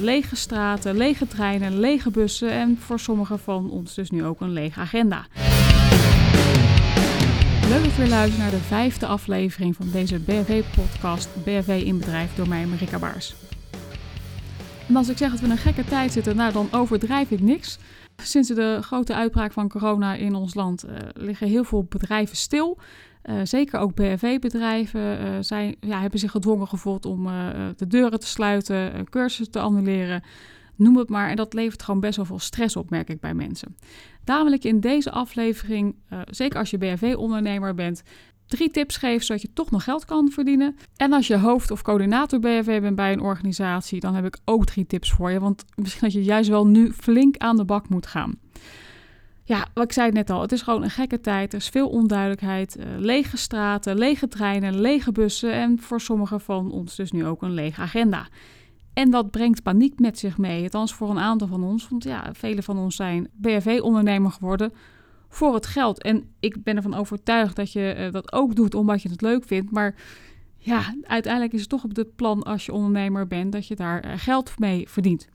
lege straten, lege treinen, lege bussen en voor sommigen van ons dus nu ook een lege agenda. Leuk dat je weer luistert naar de vijfde aflevering van deze BFV-podcast BFV in Bedrijf door mij, Marika Baars. En als ik zeg dat we een gekke tijd zitten, nou dan overdrijf ik niks. Sinds de grote uitbraak van corona in ons land uh, liggen heel veel bedrijven stil. Uh, zeker ook BFV-bedrijven uh, zijn, ja, hebben zich gedwongen gevoeld om de deuren te sluiten, cursussen te annuleren, noem het maar. En dat levert gewoon best wel veel stress op, merk ik bij mensen. Daarom wil ik in deze aflevering, zeker als je BFV-ondernemer bent, drie tips geven zodat je toch nog geld kan verdienen. En als je hoofd of coördinator BFW bent bij een organisatie, dan heb ik ook drie tips voor je. Want misschien dat je juist wel nu flink aan de bak moet gaan. Ja, wat ik zei net al, het is gewoon een gekke tijd. Er is veel onduidelijkheid. Uh, lege straten, lege treinen, lege bussen en voor sommigen van ons dus nu ook een lege agenda. En dat brengt paniek met zich mee. Althans voor een aantal van ons. Want ja, vele van ons zijn BFV-ondernemer geworden voor het geld. En ik ben ervan overtuigd dat je uh, dat ook doet omdat je het leuk vindt. Maar ja, uiteindelijk is het toch op het plan als je ondernemer bent dat je daar uh, geld mee verdient.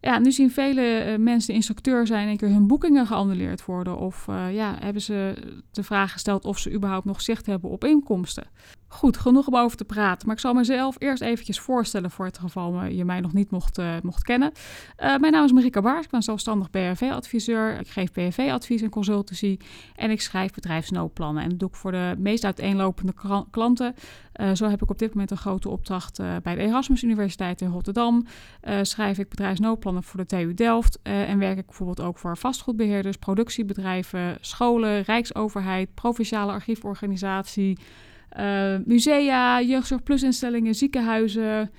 Ja, nu zien vele uh, mensen instructeur zijn en keer hun boekingen geannuleerd worden. Of ja, hebben ze de vraag gesteld of ze überhaupt nog zicht hebben op inkomsten. Goed, genoeg om over te praten. Maar ik zal mezelf eerst eventjes voorstellen voor het geval je mij nog niet mocht, uh, mocht kennen. Uh, mijn naam is Marika Baars, ik ben zelfstandig BRV-adviseur. Ik geef BRV-advies en consultancy en ik schrijf bedrijfsnoodplannen. En dat doe ik voor de meest uiteenlopende klanten. Uh, zo heb ik op dit moment een grote opdracht bij de Erasmus Universiteit in Rotterdam. schrijf ik bedrijfsnoodplannen voor de TU Delft. en werk ik bijvoorbeeld ook voor vastgoedbeheerders, productiebedrijven, scholen, rijksoverheid, provinciale archieforganisatie... Uh, musea, jeugdzorgplusinstellingen, ziekenhuizen.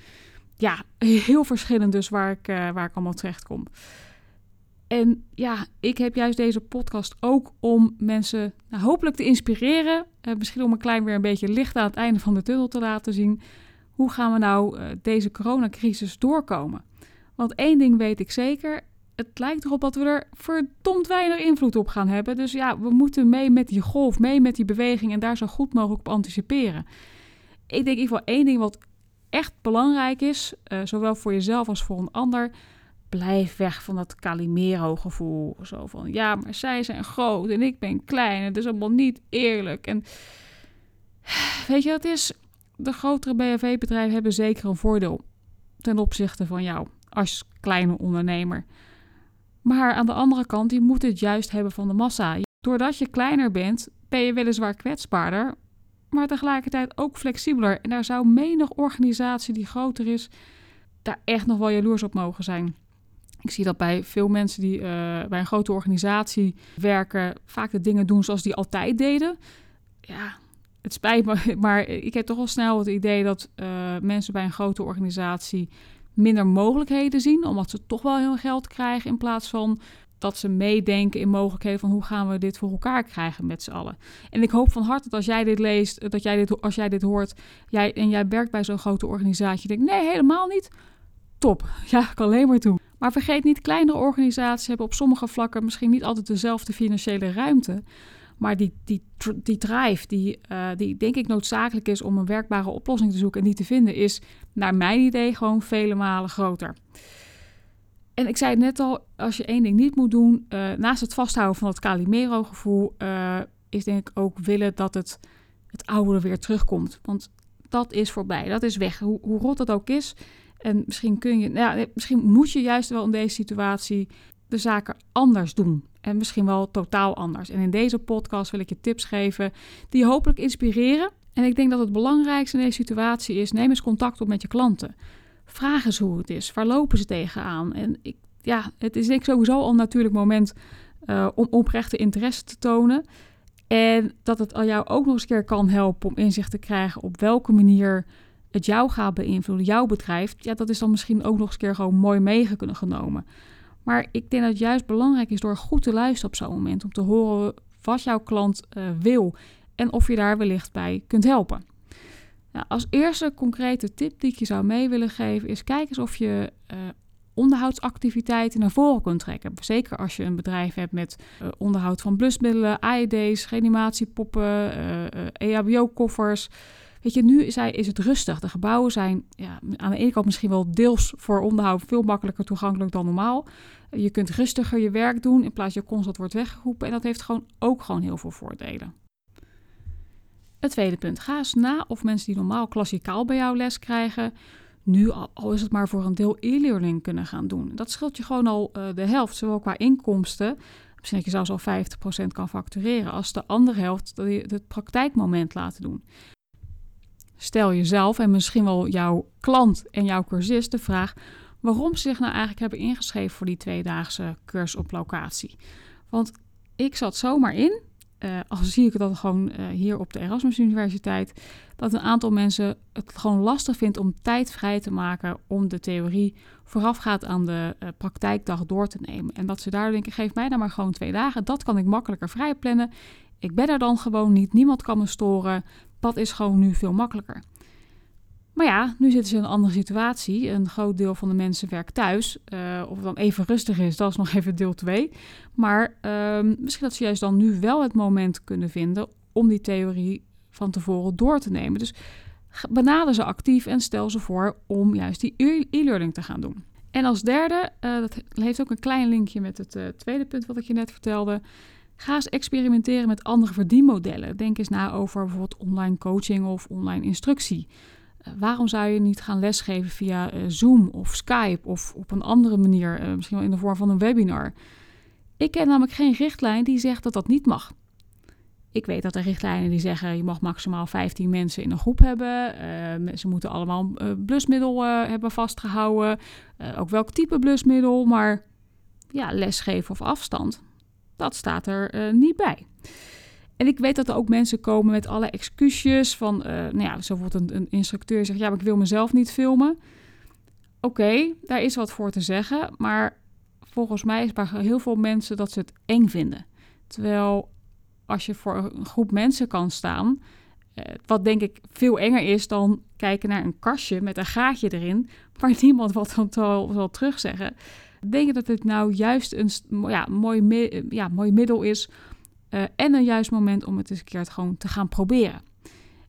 Ja, heel verschillend dus waar ik, uh, waar ik allemaal terecht kom. En ja, ik heb juist deze podcast ook om mensen nou, hopelijk te inspireren. Uh, misschien om een klein weer een beetje licht aan het einde van de tunnel te laten zien. Hoe gaan we nou deze coronacrisis doorkomen? Want één ding weet ik zeker het lijkt erop dat we er verdomd weinig invloed op gaan hebben. Dus ja, we moeten mee met die golf, mee met die beweging en daar zo goed mogelijk op anticiperen. Ik denk in ieder geval één ding wat echt belangrijk is, uh, zowel voor jezelf als voor een ander. Blijf weg van dat Calimero-gevoel. Zo van, ja, maar zij zijn groot en ik ben klein. Het is allemaal niet eerlijk. En weet je, het is... De grotere BHV-bedrijven hebben zeker een voordeel ten opzichte van jou als kleine ondernemer. Maar aan de andere kant, je moet het juist hebben van de massa. Doordat je kleiner bent, ben je weliswaar kwetsbaarder, maar tegelijkertijd ook flexibeler. En daar zou menig organisatie die groter is, daar echt nog wel jaloers op mogen zijn. Ik zie dat bij veel mensen die uh, bij een grote organisatie werken, vaak de dingen doen zoals die altijd deden. Ja, het spijt me, maar ik heb toch wel snel het idee dat uh, mensen bij een grote organisatie minder mogelijkheden zien, omdat ze toch wel heel geld krijgen in plaats van dat ze meedenken in mogelijkheden van hoe gaan we dit voor elkaar krijgen met z'n allen. En ik hoop van harte dat als jij dit leest, dat jij dit, als jij dit hoort, jij, en jij werkt bij zo'n grote organisatie, denkt nee, helemaal niet. Top, ja, ik alleen maar toe. Maar vergeet niet, kleinere organisaties hebben op sommige vlakken misschien niet altijd dezelfde financiële ruimte. Maar die, die, die drive, die, uh, die denk ik noodzakelijk is om een werkbare oplossing te zoeken en die te vinden, is naar mijn idee gewoon vele malen groter. En ik zei het net al, als je één ding niet moet doen, uh, naast het vasthouden van het Calimero-gevoel, uh, is denk ik ook willen dat het, het oude weer terugkomt. Want dat is voorbij, dat is weg. Hoe, hoe rot dat ook is. En misschien kun je, nou ja, misschien moet je juist wel in deze situatie de zaken anders doen. En misschien wel totaal anders. En in deze podcast wil ik je tips geven die hopelijk inspireren. En ik denk dat het belangrijkste in deze situatie is: neem eens contact op met je klanten. Vraag eens hoe het is. Waar lopen ze tegenaan? En ik, ja, het is ik sowieso al een natuurlijk moment uh, om oprechte interesse te tonen. En dat het al jou ook nog eens keer kan helpen om inzicht te krijgen op welke manier het jou gaat beïnvloeden, jouw bedrijf. Ja, dat is dan misschien ook nog eens keer gewoon mooi meegenomen. Maar ik denk dat het juist belangrijk is door goed te luisteren op zo'n moment. Om te horen wat jouw klant uh, wil en of je daar wellicht bij kunt helpen. Nou, als eerste concrete tip die ik je zou mee willen geven is kijk eens of je uh, onderhoudsactiviteiten naar voren kunt trekken. Zeker als je een bedrijf hebt met uh, onderhoud van blusmiddelen, AED's, reanimatiepoppen, EHBO-koffers. Weet je, nu is, is het rustig. De gebouwen zijn ja, aan de ene kant misschien wel deels voor onderhoud veel makkelijker toegankelijk dan normaal. Je kunt rustiger je werk doen in plaats je constant wordt weggeroepen. En dat heeft gewoon ook gewoon heel veel voordelen. Het tweede punt. Ga eens na of mensen die normaal klassikaal bij jou les krijgen, nu al, is het maar voor een deel e-learning kunnen gaan doen. Dat scheelt je gewoon al uh, de helft, zowel qua inkomsten, misschien dat je zelfs al 50% kan factureren, als de andere helft het praktijkmoment laten doen. Stel jezelf en misschien wel jouw klant en jouw cursist de vraag waarom ze zich nou eigenlijk hebben ingeschreven voor die tweedaagse cursus op locatie. Want ik zat zomaar in uh, al zie ik dat gewoon uh, hier op de Erasmus Universiteit, dat een aantal mensen het gewoon lastig vindt om tijd vrij te maken om de theorie voorafgaat aan de uh, praktijkdag door te nemen. En dat ze daar denken, geef mij dan maar gewoon twee dagen, dat kan ik makkelijker vrij plannen. Ik ben er dan gewoon niet, niemand kan me storen, dat is gewoon nu veel makkelijker. Maar ja, nu zitten ze in een andere situatie. Een groot deel van de mensen werkt thuis. Uh, of het dan even rustig is, dat is nog even deel 2. Maar uh, misschien dat ze juist dan nu wel het moment kunnen vinden om die theorie van tevoren door te nemen. Dus benader ze actief en stel ze voor om juist die e- e-learning te gaan doen. En als derde, uh, dat heeft ook een klein linkje met het uh, tweede punt wat ik je net vertelde. Ga eens experimenteren met andere verdienmodellen. Denk eens na over bijvoorbeeld online coaching of online instructie. Eh, waarom zou je niet gaan lesgeven via uh, Zoom of Skype of op een andere manier, uh, misschien wel in de vorm van een webinar? Ik ken namelijk geen richtlijn die zegt dat dat niet mag. Ik weet dat er richtlijnen die zeggen je mag maximaal 15 mensen in een groep hebben. ze moeten allemaal een blusmiddel hebben vastgehouden. ook welk type blusmiddel. Maar ja, lesgeven of afstand, dat staat er niet bij. En ik weet dat er ook mensen komen met alle excuses van, uh, nou ja, zo bijvoorbeeld een, een, instructeur zegt, ja, maar ik wil mezelf niet filmen. Oké, daar is wat voor te zeggen, maar volgens mij is bij heel veel mensen dat ze het eng vinden. Terwijl als je voor een groep mensen kan staan, uh, wat denk ik veel enger is dan kijken naar een kastje met een gaatje erin, waar niemand wat zal, zal terugzeggen. Denk je dat het nou juist een ja, mooi, ja, mooi middel is uh, en een juist moment om het eens een keer gewoon te gaan proberen.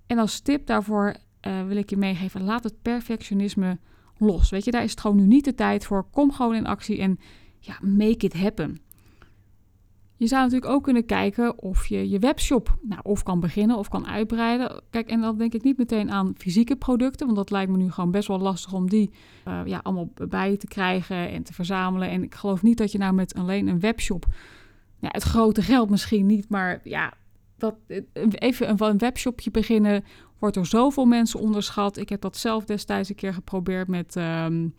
En als tip daarvoor uh, wil ik je meegeven: laat het perfectionisme los. Weet je, daar is het gewoon nu niet de tijd voor. Kom gewoon in actie en ja, make it happen. Je zou natuurlijk ook kunnen kijken of je je webshop nou, of kan beginnen of kan uitbreiden. Kijk, en dan denk ik niet meteen aan fysieke producten, want dat lijkt me nu gewoon best wel lastig om die uh, ja, allemaal bij te krijgen en te verzamelen. En ik geloof niet dat je nou met alleen een webshop ja, het grote geld misschien niet, maar ja, dat, even een, webshopje beginnen wordt door zoveel mensen onderschat. Ik heb dat zelf destijds een keer geprobeerd met um,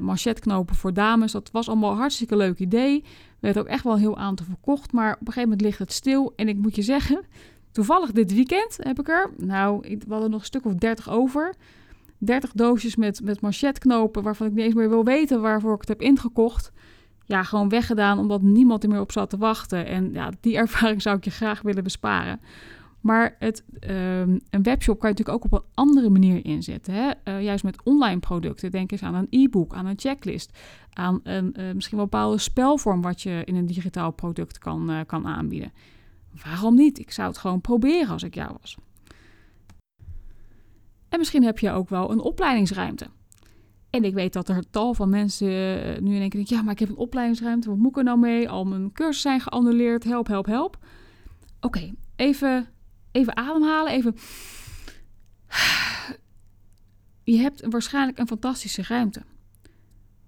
manchetknopen voor dames. Dat was allemaal een hartstikke leuk idee. Werd ook echt wel heel aantal verkocht, maar op een gegeven moment ligt het stil. En ik moet je zeggen, toevallig dit weekend heb ik er, nou, ik, we hadden nog een stuk of 30 over. 30 doosjes met, met manchetknopen waarvan ik niet eens meer wil weten waarvoor ik het heb ingekocht ja, gewoon weggedaan omdat niemand er meer op zat te wachten. En ja, die ervaring zou ik je graag willen besparen. Maar het, um, een webshop kan je natuurlijk ook op een andere manier inzetten. Hè? Uh, juist met online producten. Denk eens aan een e-book, aan een checklist, aan een uh, misschien wel bepaalde spelvorm wat je in een digitaal product kan, uh, kan aanbieden. Waarom niet? Ik zou het gewoon proberen als ik jou was. En misschien heb je ook wel een opleidingsruimte. En ik weet dat er tal van mensen nu in één denken... ja, maar ik heb een opleidingsruimte, wat moet ik er nou mee? Al mijn cursussen zijn geannuleerd, help, help, help. Oké, even, even ademhalen, even... Je hebt waarschijnlijk een fantastische ruimte.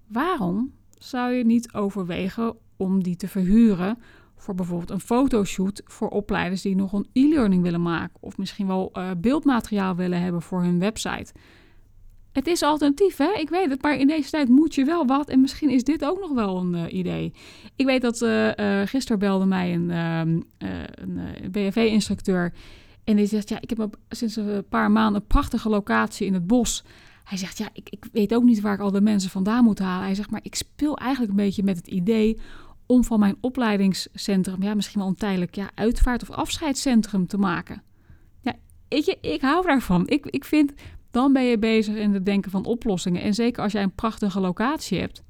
Waarom zou je niet overwegen om die te verhuren voor bijvoorbeeld een fotoshoot voor opleiders die nog een e-learning willen maken of misschien wel uh, beeldmateriaal willen hebben voor hun website? Het is alternatief, hè? Ik weet het, maar in deze tijd moet je wel wat. En misschien is dit ook nog wel een uh, idee. Ik weet dat uh, gisteren belde mij een, ehm, een BFV-instructeur. En die zegt, ja, ik heb sinds een paar maanden een prachtige locatie in het bos. Hij zegt, ja, ik, ik weet ook niet waar ik al de mensen vandaan moet halen. Hij zegt, maar ik speel eigenlijk een beetje met het idee om van mijn opleidingscentrum, ja, misschien wel een tijdelijk ja, uitvaart- of afscheidscentrum te maken. Ja, weet je, ik hou daarvan. Ik, ik vind dan ben je bezig in het denken van oplossingen. En zeker als jij een prachtige locatie hebt,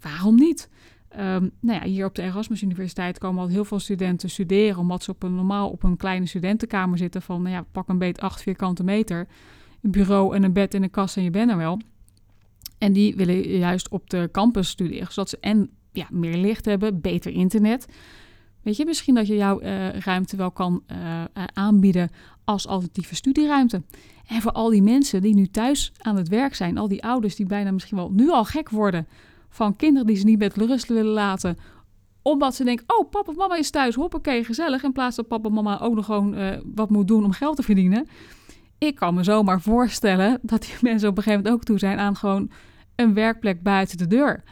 waarom niet? Um, nou ja, hier op de Erasmus Universiteit komen al heel veel studenten studeren, omdat ze op een, normaal op een kleine studentenkamer zitten van, nou ja, pak een beet acht vierkante meter, een bureau en een bed en een kast en je bent er wel. En die willen juist op de campus studeren, zodat ze en ja, meer licht hebben, beter internet. Weet je, misschien dat je jouw uh, ruimte wel kan uh, aanbieden als alternatieve studieruimte. En voor al die mensen die nu thuis aan het werk zijn, al die ouders die bijna misschien wel nu al gek worden van kinderen die ze niet met rust willen laten, omdat ze denken, oh papa mama is thuis, hoppakee, gezellig, in plaats dat papa mama ook nog gewoon uh, wat moet doen om geld te verdienen. Ik kan me zomaar voorstellen dat die mensen op een gegeven moment ook toe zijn aan gewoon een werkplek buiten de deur.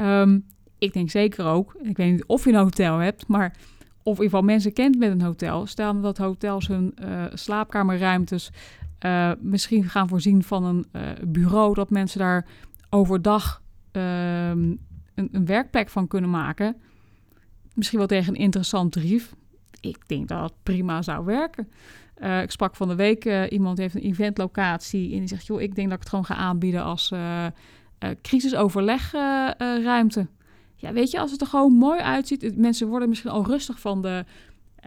Um, ik denk zeker ook, ik weet niet of je een hotel hebt, maar of in ieder geval mensen kent met een hotel. Stel dat hotels hun uh, slaapkamerruimtes uh, misschien gaan voorzien van een uh, bureau, dat mensen daar overdag ehm, een, een, werkplek van kunnen maken. Misschien wel tegen een interessant tarief. Ik denk dat het prima zou werken. ik sprak van de week, iemand heeft een eventlocatie en die zegt, joh, ik denk dat ik het gewoon ga aanbieden als crisisoverlegruimte ja, weet je, als het er gewoon mooi uitziet. Mensen worden misschien al rustig van de,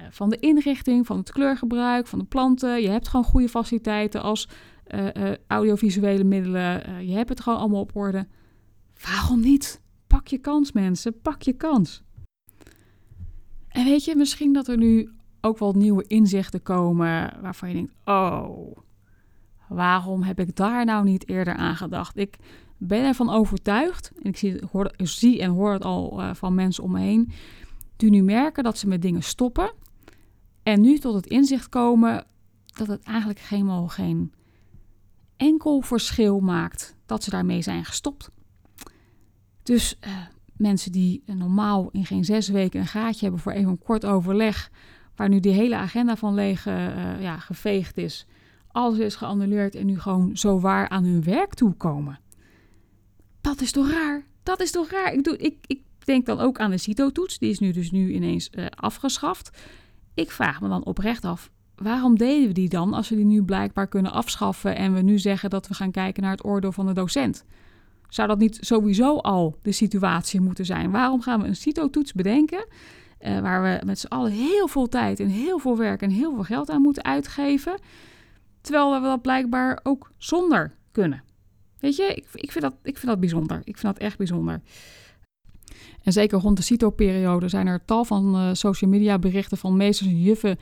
van de inrichting, van het kleurgebruik, van de planten. Je hebt gewoon goede faciliteiten als uh, uh, audiovisuele middelen. je hebt het gewoon allemaal op orde. Waarom niet? Pak je kans, mensen. Pak je kans. En weet je, misschien dat er nu ook wel nieuwe inzichten komen waarvan je denkt: oh, waarom heb ik daar nou niet eerder aan gedacht? Ik ben ervan overtuigd, en ik zie, hoor, zie en hoor het al van mensen om me heen, die nu merken dat ze met dingen stoppen en nu tot het inzicht komen dat het eigenlijk helemaal geen enkel verschil maakt dat ze daarmee zijn gestopt. Dus uh, mensen die normaal in geen zes weken een gaatje hebben voor even een kort overleg, waar nu die hele agenda van leeg uh, ja, geveegd is, alles is geannuleerd en nu gewoon zo waar aan hun werk toe komen dat is toch raar? Dat is toch raar? Ik, doe, ik, ik denk dan ook aan de CITO-toets. Die is nu dus nu ineens uh, afgeschaft. Ik vraag me dan oprecht af, waarom deden we die dan als we die nu blijkbaar kunnen afschaffen en we nu zeggen dat we gaan kijken naar het oordeel van de docent? Zou dat niet sowieso al de situatie moeten zijn? Waarom gaan we een CITO-toets bedenken uh, waar we met z'n allen heel veel tijd en heel veel werk en heel veel geld aan moeten uitgeven, terwijl we dat blijkbaar ook zonder kunnen? Weet je, ik, ik, vind dat, ik vind dat bijzonder. Ik vind dat echt bijzonder. En zeker rond de CITO-periode zijn er tal van uh, social media berichten van meesters en juffen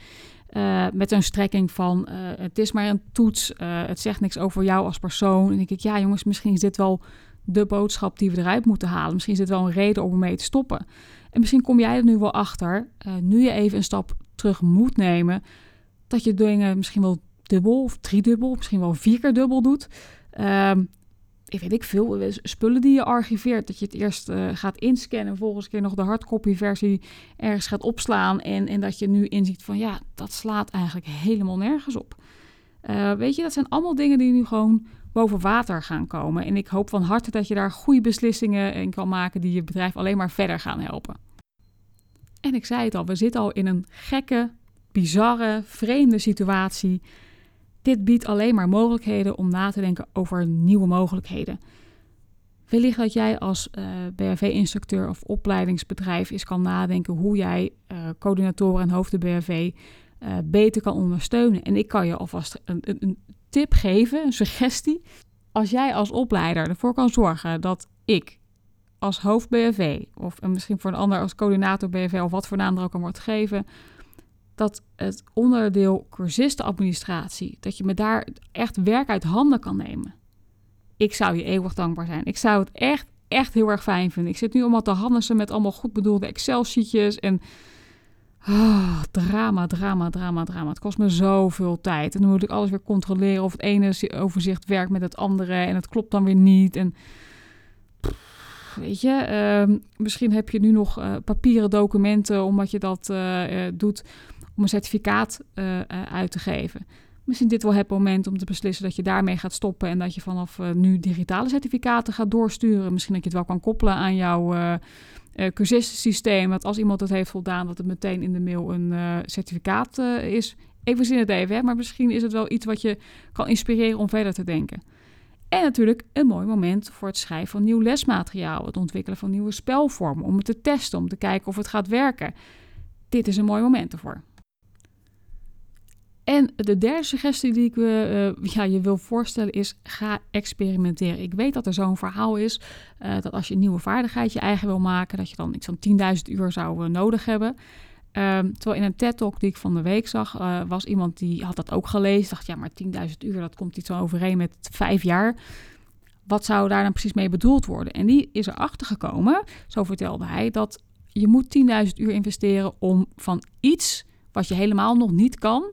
uh, met een strekking van uh, het is maar een toets, het zegt niks over jou als persoon. En ik denk, ja jongens, misschien is dit wel de boodschap die we eruit moeten halen. Misschien is dit wel een reden om ermee te stoppen. En misschien kom jij er nu wel achter, nu je even een stap terug moet nemen, dat je dingen misschien wel dubbel of driedubbel, misschien wel vier keer dubbel doet. Ehm, ik weet ik veel, eh, spullen die je archiveert. Dat je het eerst uh, gaat inscannen, volgens keer nog de hardcopy versie ergens gaat opslaan. En, en dat je nu inziet van ja, dat slaat eigenlijk helemaal nergens op. Uh, weet je, dat zijn allemaal dingen die nu gewoon boven water gaan komen. En ik hoop van harte dat je daar goede beslissingen in kan maken die je bedrijf alleen maar verder gaan helpen. En ik zei het al, we zitten al in een gekke, bizarre, vreemde situatie dit biedt alleen maar mogelijkheden om na te denken over nieuwe mogelijkheden. Wellicht dat jij als uh, eh, BHV-instructeur of opleidingsbedrijf eens kan nadenken hoe jij uh, coördinatoren en hoofden BHV uh, beter kan ondersteunen. En ik kan je alvast een, een, tip geven, een suggestie. Als jij als opleider ervoor kan zorgen dat ik als hoofd BHV of misschien voor een ander als coördinator BHV of wat voor naam er ook aan wordt gegeven, dat het onderdeel cursistenadministratie, dat je me daar echt werk uit handen kan nemen. Ik zou je eeuwig dankbaar zijn. Ik zou het echt, echt heel erg fijn vinden. Ik zit nu allemaal te handelen met allemaal goed bedoelde Excel-sheetjes en oh, drama, drama, drama, drama. Het kost me zoveel tijd. En dan moet ik alles weer controleren of het ene overzicht werkt met het andere en het klopt dan weer niet. En weet je, ehm, misschien heb je nu nog uh, papieren documenten omdat je dat uh, doet om een certificaat uit te geven. Misschien dit wel het moment om te beslissen dat je daarmee gaat stoppen en dat je vanaf nu digitale certificaten gaat doorsturen. Misschien dat je het wel kan koppelen aan jouw cursussysteem. Dat als iemand het heeft voldaan, dat het meteen in de mail een certificaat is. Even zin het even, hè, maar misschien is het wel iets wat je kan inspireren om verder te denken. En natuurlijk een mooi moment voor het schrijven van nieuw lesmateriaal, het ontwikkelen van nieuwe spelvormen, om het te testen, om te kijken of het gaat werken. Dit is een mooi moment ervoor. En de derde suggestie die ik uh, ja, je wil voorstellen is: ga experimenteren. Ik weet dat er zo'n verhaal is uh, dat als je een nieuwe vaardigheid je eigen wil maken, dat je dan iets van 10.000 uur zou nodig hebben. Um, terwijl in een TED-talk die ik van de week zag, was iemand die had dat ook gelezen. Dacht, ja, maar 10.000 uur, dat komt iets zo overeen met vijf jaar. Wat zou daar dan precies mee bedoeld worden? En die is erachter gekomen, zo vertelde hij, dat je moet 10.000 uur investeren om van iets wat je helemaal nog niet kan,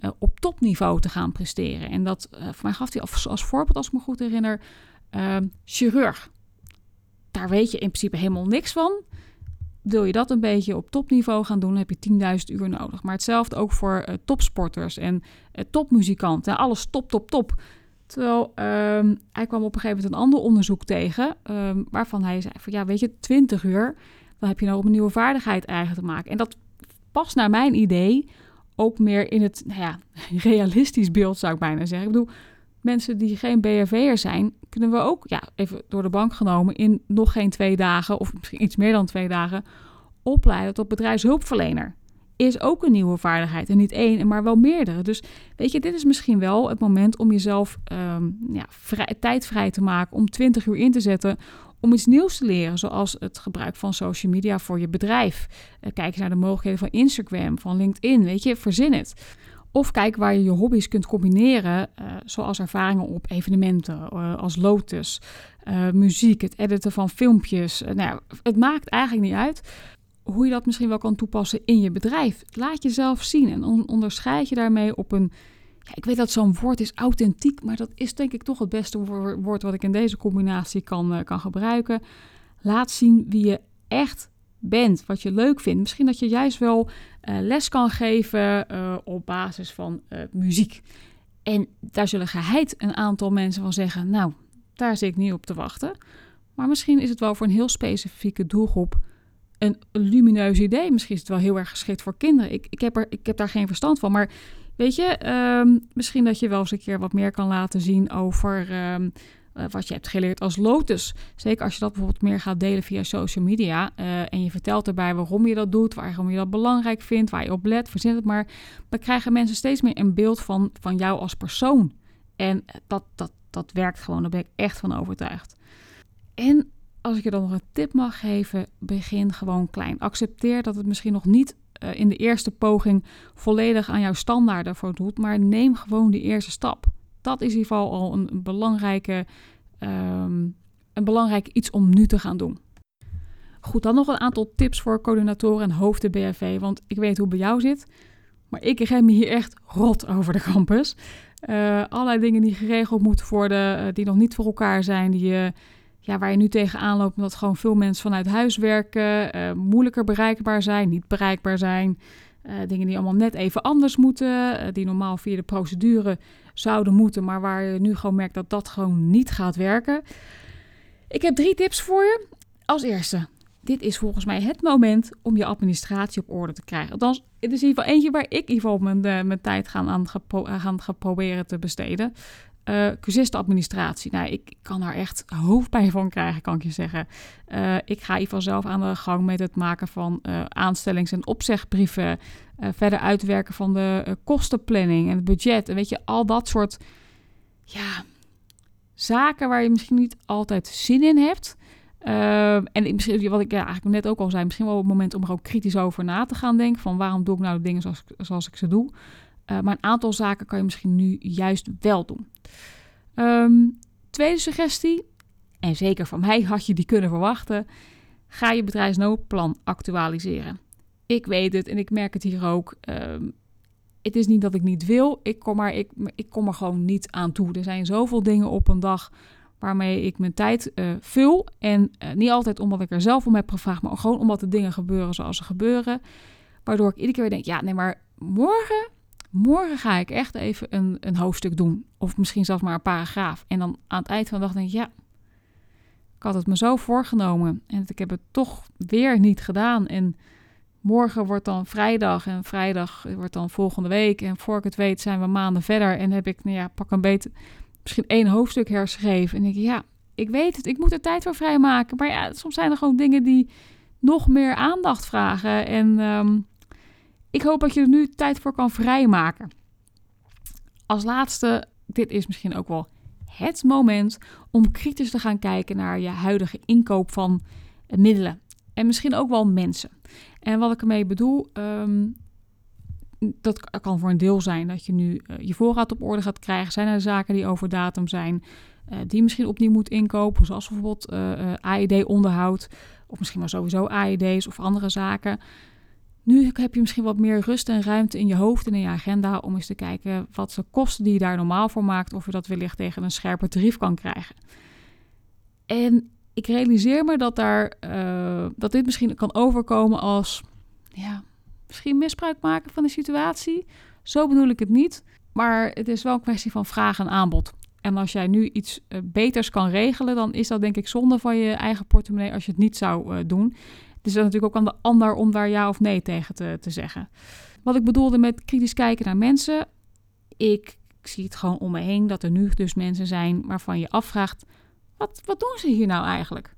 uh, op topniveau te gaan presteren. En dat, uh, voor mij gaf hij als, als, voorbeeld, als ik me goed herinner, uh, chirurg. Daar weet je in principe helemaal niks van. Wil je dat een beetje op topniveau gaan doen, heb je 10.000 uur nodig. Maar hetzelfde ook voor eh, topsporters en topmuzikanten. Alles top, top, top. Terwijl ehm, hij kwam op een gegeven moment een ander onderzoek tegen, um, waarvan hij zei van ja, weet je, 20 uur, dan heb je nou om een nieuwe vaardigheid eigen te maken. En dat past naar mijn idee ook meer in het nou ja, realistisch beeld, zou ik bijna zeggen. Ik bedoel, mensen die geen BRV'er zijn, kunnen we ook, ja, even door de bank genomen, in nog geen twee dagen, of misschien iets meer dan twee dagen, opleiden tot bedrijfshulpverlener. Is ook een nieuwe vaardigheid. En niet één, maar wel meerdere. Dus weet je, dit is misschien wel het moment om jezelf um, ja, tijd vrij te maken. Om 20 uur in te zetten om iets nieuws te leren, zoals het gebruik van social media voor je bedrijf. Uh, kijk eens naar de mogelijkheden van Instagram, van LinkedIn, weet je, verzin het. Of kijk waar je je hobby's kunt combineren, uh, zoals ervaringen op evenementen, uh, als Lotus, muziek, het editen van filmpjes. nou ja, het maakt eigenlijk niet uit hoe je dat misschien wel kan toepassen in je bedrijf. Laat jezelf zien en on onderscheid je daarmee op een ja, ik weet dat zo'n woord is authentiek, maar dat is denk ik toch het beste woord wat ik in deze combinatie kan, kan gebruiken. Laat zien wie je echt bent, wat je leuk vindt. Misschien dat je juist wel uh, les kan geven uh, op basis van muziek. En daar zullen geheid een aantal mensen van zeggen: Nou, daar zit ik niet op te wachten. Maar misschien is het wel voor een heel specifieke doelgroep een lumineus idee. Misschien is het wel heel erg geschikt voor kinderen. Ik, ik, heb, er, ik heb daar geen verstand van. Maar Weet je, um, misschien dat je wel eens een keer wat meer kan laten zien over um, uh, wat je hebt geleerd als Lotus. Zeker als je dat bijvoorbeeld meer gaat delen via social media. Uh, en je vertelt erbij waarom je dat doet, waarom je dat belangrijk vindt, waar je op let, verzin het maar. Dan krijgen mensen steeds meer een beeld van, van jou als persoon. En dat, dat, dat werkt gewoon, daar ben ik echt van overtuigd. En als ik je dan nog een tip mag geven, begin gewoon klein. Accepteer dat het misschien nog niet uh, in de eerste poging volledig aan jouw standaarden voldoet, maar neem gewoon die eerste stap. Dat is in ieder geval al een, belangrijke, um, een belangrijk iets om nu te gaan doen. Goed, dan nog een aantal tips voor coördinatoren en hoofden BFV, want ik weet hoe het bij jou zit. Maar ik rem me hier echt rot over de campus. Uh, allerlei dingen die geregeld moeten worden, uh, die nog niet voor elkaar zijn, die je ja, waar je nu tegenaan loopt, omdat gewoon veel mensen vanuit huis werken, uh, moeilijker bereikbaar zijn, niet bereikbaar zijn. Uh, dingen die allemaal net even anders moeten, uh, die normaal via de procedure zouden moeten, maar waar je nu gewoon merkt dat dat gewoon niet gaat werken. Ik heb drie tips voor je. Als eerste, dit is volgens mij het moment om je administratie op orde te krijgen. Althans, is in ieder geval eentje waar ik in ieder geval mijn, mijn tijd gaan aan gaan, gaan proberen te besteden. Uh. Nou, ik kan daar echt hoofdpijn van krijgen, kan ik je zeggen. Uh, ik ga ieder geval zelf aan de gang met het maken van uh, aanstellings- en opzegbrieven. verder uitwerken van de kostenplanning en het budget. En weet je, al dat soort ja, zaken waar je misschien niet altijd zin in hebt. en misschien, wat ik eigenlijk net ook al zei, misschien wel het moment om er ook kritisch over na te gaan denken. Van waarom doe ik nou de dingen zoals, zoals ik ze doe. Uh, maar een aantal zaken kan je misschien nu juist wel doen. Um, tweede suggestie, en zeker van mij had je die kunnen verwachten. Ga je bedrijfsnoodplan actualiseren. Ik weet het en ik merk het hier ook. Um, het is niet dat ik niet wil, ik kom, maar, ik, ik kom er gewoon niet aan toe. Er zijn zoveel dingen op een dag waarmee ik mijn tijd uh, vul. En uh, niet altijd omdat ik er zelf om heb gevraagd, maar gewoon omdat de dingen gebeuren zoals ze gebeuren. Waardoor ik iedere keer denk, ja, nee, maar morgen morgen ga ik echt even een, een hoofdstuk doen. Of misschien zelfs maar een paragraaf. En dan aan het eind van de dag denk ik, ja, ik had het me zo voorgenomen. En ik heb het toch weer niet gedaan. En morgen wordt dan vrijdag. En vrijdag wordt dan volgende week. En voor ik het weet zijn we maanden verder. En heb ik, nou ja, pak een beetje... misschien één hoofdstuk herschreef. En denk ik, ja, ik weet het, ik moet er tijd voor vrijmaken. Maar ja, soms zijn er gewoon dingen die nog meer aandacht vragen. En ehm, ik hoop dat je er nu tijd voor kan vrijmaken. Als laatste, dit is misschien ook wel het moment om kritisch te gaan kijken naar je huidige inkoop van middelen. En misschien ook wel mensen. En wat ik ermee bedoel, ehm, dat kan voor een deel zijn dat je nu uh, je voorraad op orde gaat krijgen. Zijn er zaken die over datum zijn, uh, die misschien opnieuw moet inkopen, zoals bijvoorbeeld uh, AED-onderhoud, of misschien wel sowieso AED's of andere zaken. Nu heb je misschien wat meer rust en ruimte in je hoofd en in je agenda om eens te kijken wat de kosten die je daar normaal voor maakt, of je dat wellicht tegen een scherper tarief kan krijgen. En ik realiseer me dat, daar, uh, dat dit misschien kan overkomen als ja, misschien misbruik maken van de situatie. Zo bedoel ik het niet. Maar het is wel een kwestie van vraag en aanbod. En als jij nu iets uh, beters kan regelen, dan is dat denk ik zonde van je eigen portemonnee als je het niet zou uh, doen. Dus dat is natuurlijk ook aan de ander om daar ja of nee tegen te, te zeggen. Wat ik bedoelde met kritisch kijken naar mensen. Ik, zie het gewoon om me heen dat er nu dus mensen zijn waarvan je afvraagt: wat, wat doen ze hier nou eigenlijk?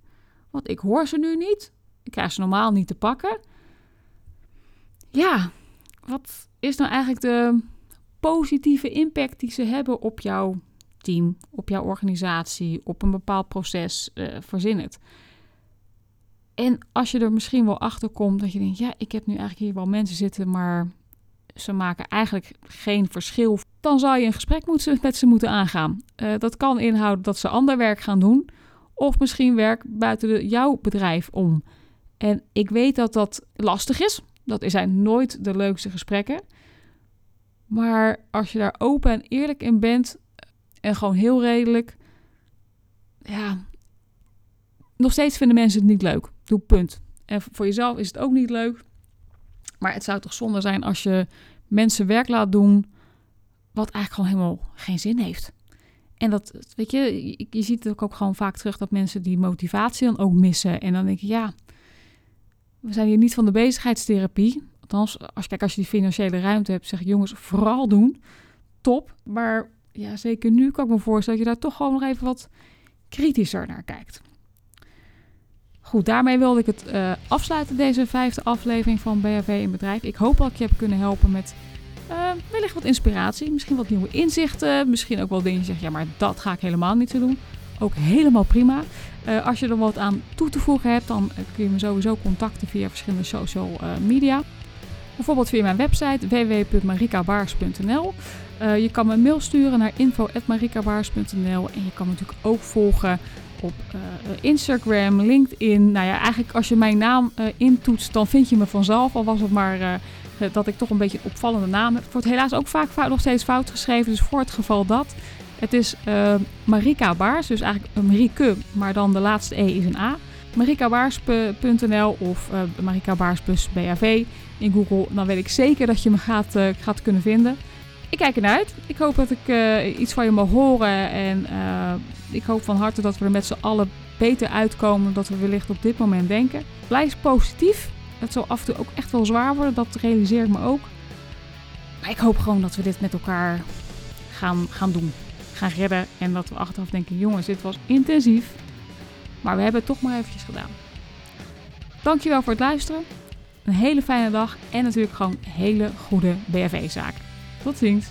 Want ik hoor ze nu niet. Ik krijg ze normaal niet te pakken. Ja, wat is nou eigenlijk de positieve impact die ze hebben op jouw team, op jouw organisatie, op een bepaald proces? Uh, verzin het. En als je er misschien wel achter komt dat je denkt, ja, ik heb nu eigenlijk hier wel mensen zitten, maar ze maken eigenlijk geen verschil, dan zou je een gesprek met ze moeten aangaan. Uh, dat kan inhouden dat ze ander werk gaan doen, of misschien werk buiten jouw bedrijf om. En ik weet dat dat lastig is. Dat zijn nooit de leukste gesprekken. Maar als je daar open en eerlijk in bent en gewoon heel redelijk, ja, nog steeds vinden mensen het niet leuk. Doe punt. En voor jezelf is het ook niet leuk. Maar het zou toch zonde zijn als je mensen werk laat doen wat eigenlijk gewoon helemaal geen zin heeft. En dat, weet je, je, ziet het ook gewoon vaak terug dat mensen die motivatie dan ook missen. En dan denk je, ja, we zijn hier niet van de bezigheidstherapie. Althans, als kijk, als je die financiële ruimte hebt, zeg ik jongens, vooral doen. Top. Maar ja, zeker nu kan ik me voorstellen dat je daar toch gewoon nog even wat kritischer naar kijkt. Goed, daarmee wilde ik het uh, afsluiten, deze vijfde aflevering van BHV in Bedrijf. Ik hoop dat ik je heb kunnen helpen met uh, wellicht wat inspiratie, misschien wat nieuwe inzichten. Misschien ook wel dingen die zegt, ja, maar dat ga ik helemaal niet zo doen. Ook helemaal prima. Uh, als je er wat aan toe te voegen hebt, dan kun je me sowieso contacten via verschillende social media. Bijvoorbeeld via mijn website www.marikabaars.nl. Je kan me een mail sturen naar info.marikabaars.nl en je kan me natuurlijk ook volgen op uh, Instagram, LinkedIn. Nou ja, eigenlijk als je mijn naam uh, intoetst, dan vind je me vanzelf. Al was het maar uh, dat ik toch een beetje een opvallende naam heb. Het wordt helaas ook vaak fout, nog steeds fout geschreven. Dus voor het geval dat. Het is Marika Baars, dus eigenlijk Marieke, maar dan de laatste E is een A. marikabaars.nl of Marika Baars plus BAV in Google. Dan weet ik zeker dat je me gaat, gaat kunnen vinden. Ik kijk ernaar uit. Ik hoop dat ik iets van je mag horen en ik hoop van harte dat we er met z'n allen beter uitkomen dan we wellicht op dit moment denken. Blijf positief. Het zal af en toe ook echt wel zwaar worden, dat realiseer ik me ook. Maar ik hoop gewoon dat we dit met elkaar gaan, gaan doen. Gaan redden. En dat we achteraf denken, jongens, dit was intensief. Maar we hebben het toch maar eventjes gedaan. Dankjewel voor het luisteren. Een hele fijne dag en natuurlijk gewoon hele goede BFV-zaken. Tot ziens.